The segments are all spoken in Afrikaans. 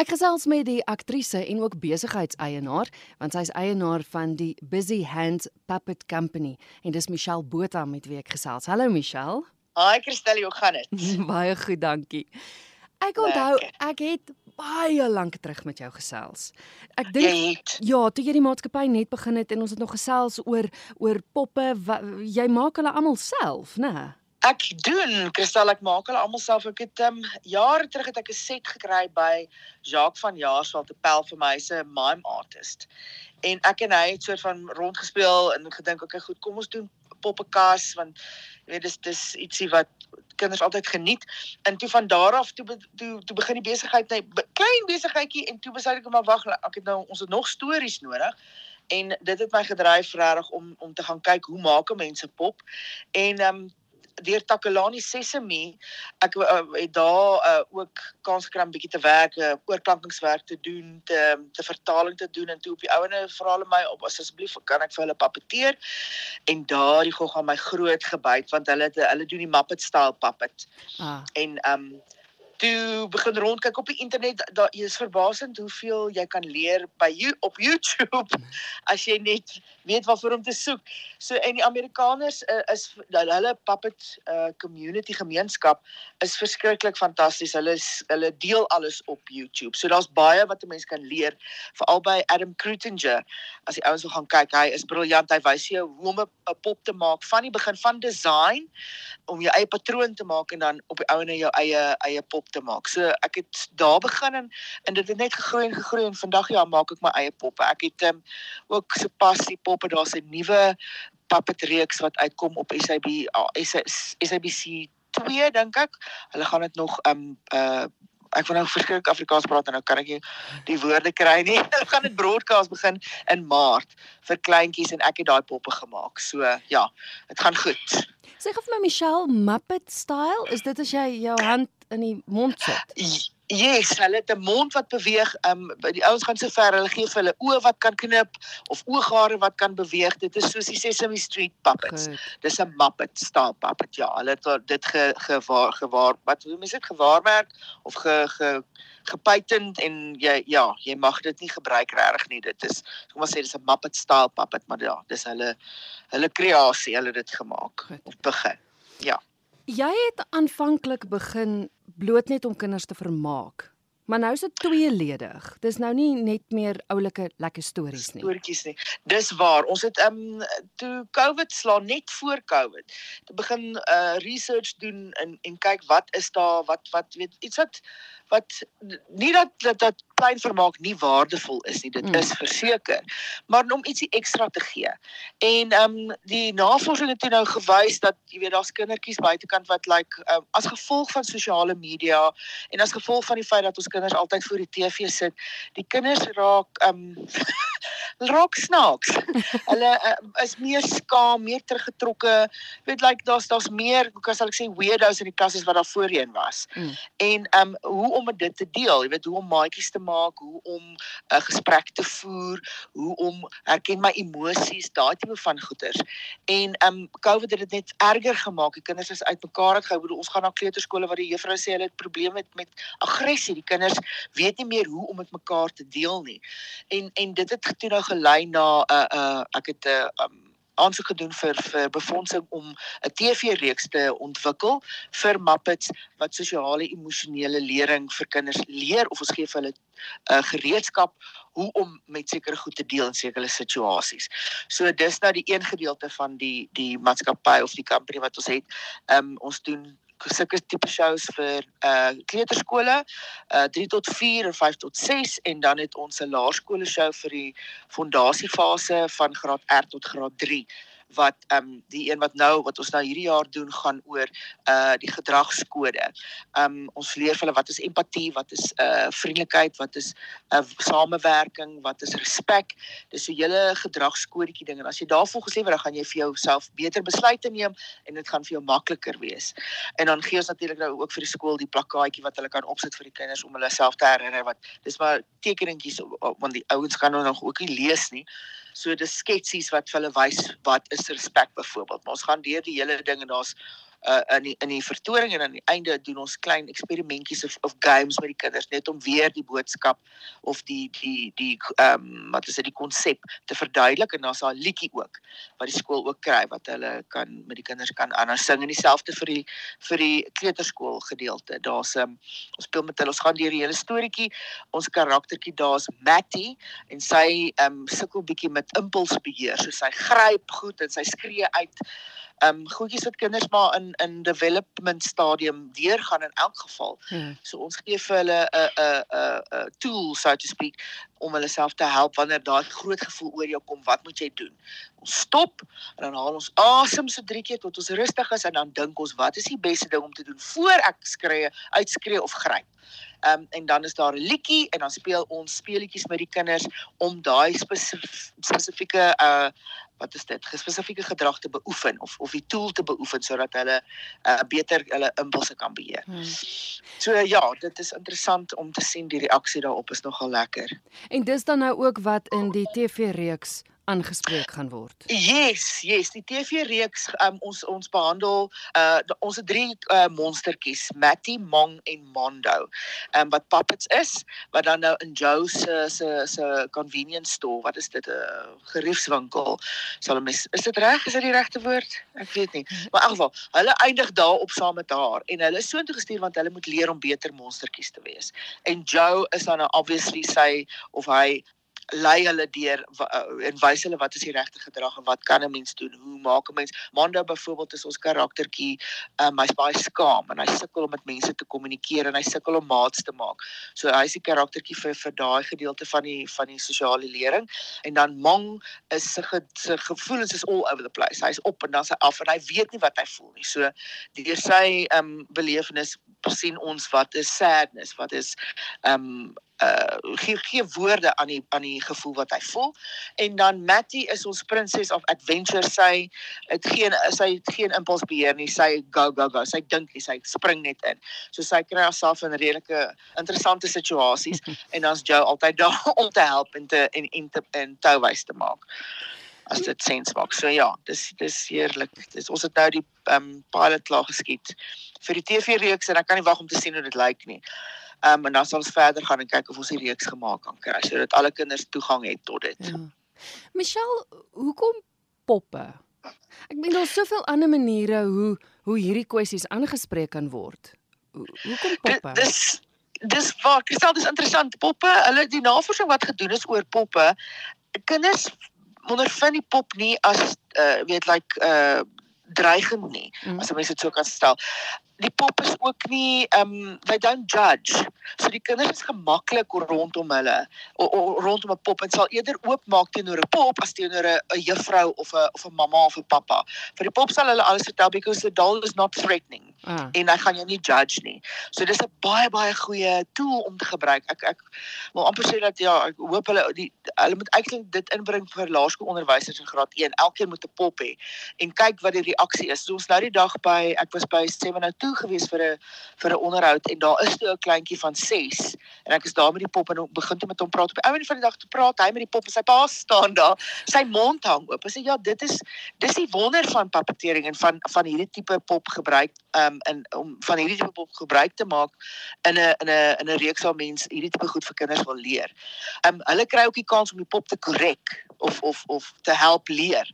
Ek gesels met die aktrise en ook besigheidseienaar, want sy is eienaar van die Busy Hands Puppet Company en dis Michelle Botha met wie ek gesels. Hallo Michelle. Haai Christel, hoe gaan dit? baie goed, dankie. Ek onthou ek het baie lank terug met jou gesels. Ek dink ja, toe jy die maatskappy net begin het en ons het nog gesels oor oor poppe, wat, jy maak hulle almal self, né? Ek doen, Kristal, ek maak hulle almal self. Ek het um jare terug het ek 'n set gekry by Jacques van Jaarsveld te pel vir my se mime artist. En ek en hy het soort van rondgespeel en gedink, okay, goed, kom ons doen poppekas want jy weet dis dis ietsie wat kinders altyd geniet. En toe van daar af toe toe toe begin die besigheid net be, klein besigheidjie en toe besluit ek maar wag, ek het nou ons het nog stories nodig. En dit het my gedryf regtig om om te gaan kyk hoe maak mense pop. En ehm um, deur Takalani Sesame ek uh, het daar uh, ook kans gekry om bietjie te werk, uh, oorklankingswerk te doen, te te vertaling te doen en toe op die ouene vra hulle my op asseblief kan ek vir hulle papeteer en daardie gou gaan my groot gebyt want hulle hulle doen die Muppet style puppet. Ah. En ehm um, toe begin rondkyk op die internet daar is verbasend hoeveel jy kan leer by you op YouTube as jy net weet waarvoor om te soek. So en die Amerikaners uh, is hulle puppet uh, community gemeenskap is verskriklik fantasties. Hulle is, hulle deel alles op YouTube. So daar's baie wat 'n mens kan leer veral by Adam Krutinger. As jy ouens wil gaan kyk, hy is briljant. Hy wys jou hoe om 'n pop te maak van die begin van design om jou eie patroon te maak en dan op die ouene jou eie eie pop te maak. So ek het daar begin en, en dit het net gegroei en gegroei en vandag ja, maak ek my eie poppe. Ek het um, ook sopas die poppe, daar's 'n nuwe puppet reeks wat uitkom op SAB SABC 2 dink ek. Hulle gaan dit nog um uh ek wil nou verskriklik Afrikaans praat en nou kan ek nie die woorde kry nie. Hulle gaan dit broadcast begin in Maart vir kleintjies en ek het daai poppe gemaak. So ja, dit gaan goed. Sê gou vir my Michelle Muppet style, is dit as jy jou hand in die mond sit? Yes, hulle het 'n mond wat beweeg. Ehm um, die ouens gaan so ver, hulle gee vir hulle oë wat kan knip of ooghare wat kan beweeg. Dit is soos die Sesame Street puppets. Good. Dis 'n Muppet style puppet. Ja, hulle het dit ge, gewaar gewaar wat hoe mense dit gewaarmerk of ge, ge gepatent en jy ja, jy mag dit nie gebruik regtig nie. Dit is kom ons sê dis 'n Muppet style puppet, maar ja, dis hulle hulle kreasie, hulle dit gemaak of begin. Ja. Jy het aanvanklik begin bloot net om kinders te vermaak. Maar nou is dit tweeledig. Dis nou nie net meer oulike lekker stories nie. Stoortjies nie. Dis waar. Ons het ehm um, toe COVID slaan net voor COVID. Te begin uh research doen en en kyk wat is daar wat wat weet iets wat wat nie dat dat, dat klein vermaak nie waardevol is nie dit mm. is verseker maar om ietsie ekstra te gee en ehm um, die navorsing het nou gewys dat jy weet daar's kindertjies buitekant wat like um, as gevolg van sosiale media en as gevolg van die feit dat ons kinders altyd voor die TV sit die kinders raak ehm um, raak snaaks hulle uh, is meer skaam meer teruggetrokke weet like daar's daar's meer hoe kan ek sê weirdos in die klas as wat daar voorheen was mm. en ehm um, hoe om dit te deel, jy weet hoe om maatjies te maak, hoe om 'n uh, gesprek te voer, hoe om herken my emosies, daai tipe van goeters. En ehm um, COVID het dit net erger gemaak. Die kinders is uitmekaar uitgehou. Bedoel, ons gaan na kleuterskole waar die juffrou sê hulle het probleme met met aggressie. Die kinders weet nie meer hoe om met mekaar te deel nie. En en dit het toe nou gelei na 'n uh, uh, ek het 'n uh, um, aansoek gedoen vir vir befondsing om 'n TV-reeks te ontwikkel vir Muppets wat sosiale emosionele lering vir kinders leer of ons gee vir hulle 'n uh, eh, gereedskap hoe om met sekere goed te deel in sekere situasies. So dis nou die een gedeelte van die die maatskappy of die company wat ons het. Ehm um, ons doen sulke tipe shows vir uh kleuterskole uh 3 tot 4 en 5 tot 6 en dan het ons 'n laerskole show vir die fondasiefase van graad R tot graad 3 wat ehm um, die een wat nou wat ons nou hierdie jaar doen gaan oor uh die gedragskode. Ehm um, ons leer hulle wat is empatie, wat is uh vriendelikheid, wat is 'n uh, samewerking, wat is respek. Dis 'n hele gedragskodetjie ding en as jy daarvoor gesê word, dan gaan jy vir jouself beter besluite neem en dit gaan vir jou makliker wees. En dan gee ons natuurlik nou ook vir die skool die plakkaatjie wat hulle kan opsit vir die kinders om hulle self te herinner wat dis maar tekeningkies want die ouens kan nou nog ook nie lees nie. So dis sketsies wat vir hulle wys wat is respek byvoorbeeld. Ons gaan deur die hele ding en daar's uh, in die, in die vertoning en aan die einde doen ons klein eksperimentjies of, of games met die kinders net om weer die boodskap of die die die ehm um, wat is dit die konsep te verduidelik en daar's 'n liedjie ook wat die skool ook kry wat hulle kan met die kinders kan anders sing en dieselfde vir die vir die kleuterskool gedeelte. Daar's 'n um, ehm, ons speel met hulle ons gaan deur die hele storieetjie. Ons karaktertjie daar's Matty en sy ehm um, sukkel bietjie met impulsbeheer. So sy gryp goed en sy skree uit ehm um, goedjies wat kinders maar in in development stadium deurgaan in elk geval. Hmm. So ons gee vir hulle 'n 'n 'n 'n tool so to speak om hulle self te help wanneer daai groot gevoel oor jou kom. Wat moet jy doen? Ons stop en dan haal ons asem so drie keer tot ons rustig is en dan dink ons wat is die beste ding om te doen voor ek skree, uitskree of gryp. Ehm um, en dan is daar 'n liedjie en dan speel ons speletjies met die kinders om daai spesifieke uh wat is dit? Spesifieke gedrag te beoefen of of die tool te beoefen sodat hulle uh beter hulle impulse kan beheer. Hmm. So ja, dit is interessant om te sien die reaksie daarop is nogal lekker. En dis dan nou ook wat in die TV-reeks aangespreek gaan word. Yes, yes, die TV reeks um, ons ons behandel uh ons drie uh, monstertjies, Matty, Mong en Mondo. Ehm um, wat puppets is, wat dan nou in Joe se se se convenience store, wat is dit 'n uh, geriefswinkel? Sal mes is dit reg? Is dit die regte woord? Ek weet nie. Maar in elk geval, hulle eindig daar op saam met haar en hulle is so intoe gestuur want hulle moet leer om beter monstertjies te wees. En Joe is dan nou obviously sy of hy lei hulle deur uh, en wys hulle wat is die regte gedrag en wat kan 'n mens doen? Hoe maak 'n mens? Mando byvoorbeeld is ons karaktertjie, um, hy's baie skaam en hy sukkel om met mense te kommunikeer en hy sukkel om maats te maak. So hy's die karaktertjie vir vir daai gedeelte van die van die sosiale lering en dan Mong is sy ge, sy gevoelens is all over the place. Hy's op en dan sy af en hy weet nie wat hy voel nie. So deur sy ehm um, belewenis sien ons wat is sadness, wat is ehm um, uh gee gee woorde aan die aan die gevoel wat hy voel. En dan Matty is ons princess of adventure. Sy het geen sy het geen impulsbeheer nie. Sy go go go. Sy dink nie, sy spring net in. So sy kry haarself in redelike interessante situasies en dan's Joe altyd daar om te help en te en en te en touwys te maak as dit sens maak. So ja, dis dis heerlik. Dis ons het nou die ehm um, pilot klaar geskiet vir die TV reeks en ek kan nie wag om te sien hoe dit lyk nie. Ehm um, en dan sal ons verder gaan en kyk of ons die reeks gemaak kan kry sodat alle kinders toegang het tot dit. Ja. Michelle, hoekom poppe? Ek meen daar's soveel ander maniere hoe hoe hierdie kwessies aangespreek kan word. Hoekom poppe? Dis dis waar kristal dis interessant poppe. Hulle die navorsing wat gedoen is oor poppe, kinders ondervind die pop nie as uh weet like uh dreigend nie mm. as mense dit so kan stel die pop is ook nie um they don't judge. So die kinders is gemaklik rondom hulle o, o, rondom 'n pop en sal eerder oopmaak teenoor 'n pop as teenoor 'n juffrou of 'n of 'n mamma of 'n pappa. Vir die pop sal hulle alles vertel because the doll is not threatening. Ah. En hy gaan jou nie judge nie. So dis 'n baie baie goeie tool om te gebruik. Ek ek wil amper sê dat ja, ek hoop hulle die hulle moet eintlik dit inbring vir laerskoolonderwysers in graad 1. Elkeen moet 'n pop hê en kyk wat die reaksie is. So ons nou die dag by ek was by 702 toe gewees vir 'n vir 'n onderhoud en daar is toe 'n kleintjie van 6 en ek is daar met die pop en begin toe met hom praat op die einde van die dag te praat hy met die pop en sy pa staan daar sy mond hang oop en sê ja dit is dis die wonder van papeteering en van van hierdie tipe pop gebruik um in om van hierdie tipe pop gebruik te maak in 'n in 'n in 'n reeks waar mense hierdie tipe goed vir kinders wil leer. Um hulle kry ook die kans om die pop te korrek of of of te help leer.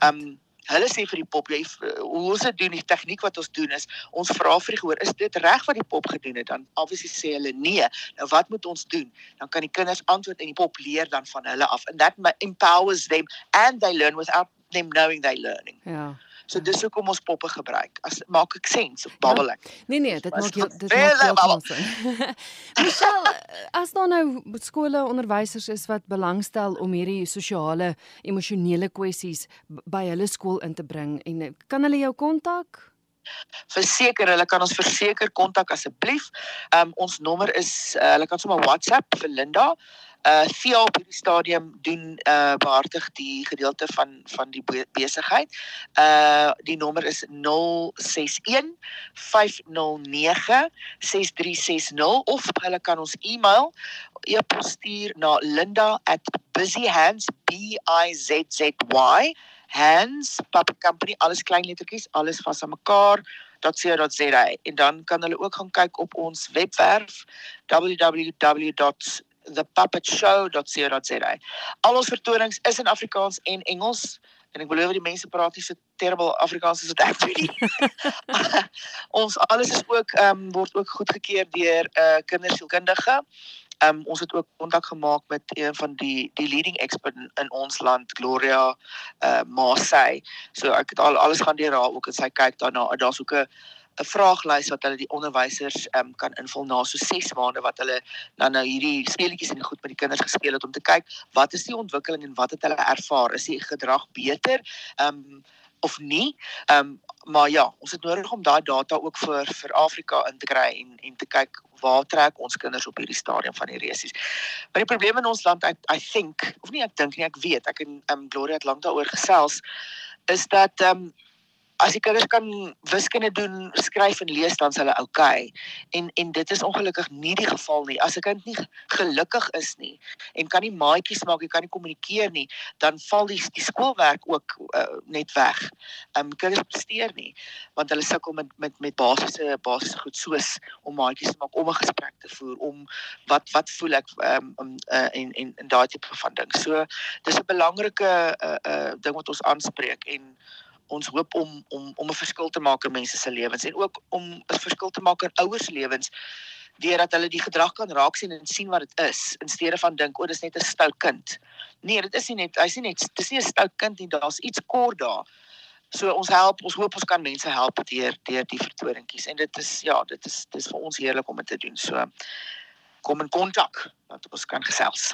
Um Hulle sê vir die pop jy hoe ons dit doen die tegniek wat ons doen is ons vra vir die gehoor is dit reg wat die pop gedoen het? Dan obviously sê hulle nee nou wat moet ons doen? Dan kan die kinders antwoord en die pop leer dan van hulle af. And that empowers them and they learn without them knowing they learning. Ja So dis hoekom ons poppe gebruik. As maak ek sens of babbel ek? Ja, nee nee, dit maak jy dit maak sin. Michelle, as daar nou skole onderwysers is wat belangstel om hierdie sosiale emosionele kwessies by hulle skool in te bring en eh, kan hulle jou kontak? Verseker, hulle kan ons verseker kontak asseblief. Um ons nommer is uh, hulle kan sommer WhatsApp vir Linda uh Theo op hierdie stadium doen uh behartig die gedeelte van van die besigheid. Uh die nommer is 061 509 6360 of hulle kan ons e-mail e-pos stuur na linda@busyhands b i z z y hands puppet company alles klein lettertjies alles vas aan mekaar www.thepuppetshow.co.za en dan kan hulle ook gaan kyk op ons webwerf www.thepuppetshow.co.za. Al ons vertonings is in Afrikaans en Engels en ek belowe die mense praat nie so terrible Afrikaans as wat ek doen nie. ons alles is ook ehm um, word ook goedgekeur deur 'n uh, kindersielkundige. Ehm um, ons het ook kontak gemaak met een van die die leading expert in, in ons land, Gloria uh eh, Masay. So ek het al alles gaan deur haar ook en sy kyk daarna. Daar's ook 'n 'n vraaglys wat hulle die onderwysers ehm um, kan invul na so 6 maande wat hulle dan nou hierdie speletjies en goed met die kinders gespeel het om te kyk wat is die ontwikkeling en wat het hulle ervaar? Is die gedrag beter? Ehm um, of nie. Ehm um, maar ja, ons het nodig om daai data ook vir vir Afrika in te kry en en te kyk waar trek ons kinders op hierdie stadium van die resies. Maar die probleem in ons land I, I think of nie ek dink nie, ek weet, ek en ehm um, Gloria het lank daaroor gesels is dat ehm um, as die kinders kan wiskunde doen, skryf en lees dan is hulle oukei. Okay. En en dit is ongelukkig nie die geval nie. As 'n kind nie gelukkig is nie en kan nie maatjies maak, hy kan nie kommunikeer nie, dan val die die skoolwerk ook uh, net weg. Ehm um, kinders presteer nie want hulle sukkel met met met basiese basiese goed soos om maatjies te maak, om 'n gesprek te voer, om wat wat voel ek ehm um, uh, en en en daai tipe van ding. So dis 'n belangrike uh, uh ding wat ons aanspreek en ons hoop om om om 'n verskil te maak in mense se lewens en ook om 'n verskil te maak in ouers lewens deurdat hulle die gedrag kan raak sien en sien wat dit is in steede van dink o, dis net 'n stout kind. Nee, dit is nie net hy's nie net dis nie 'n stout kind nie, daar's iets kort daar. So ons help, ons hoop ons kan mense help deur deur die vertoningkies en dit is ja, dit is dis vir ons heerlik om dit te doen. So kom in kontak dat ons kan gesels.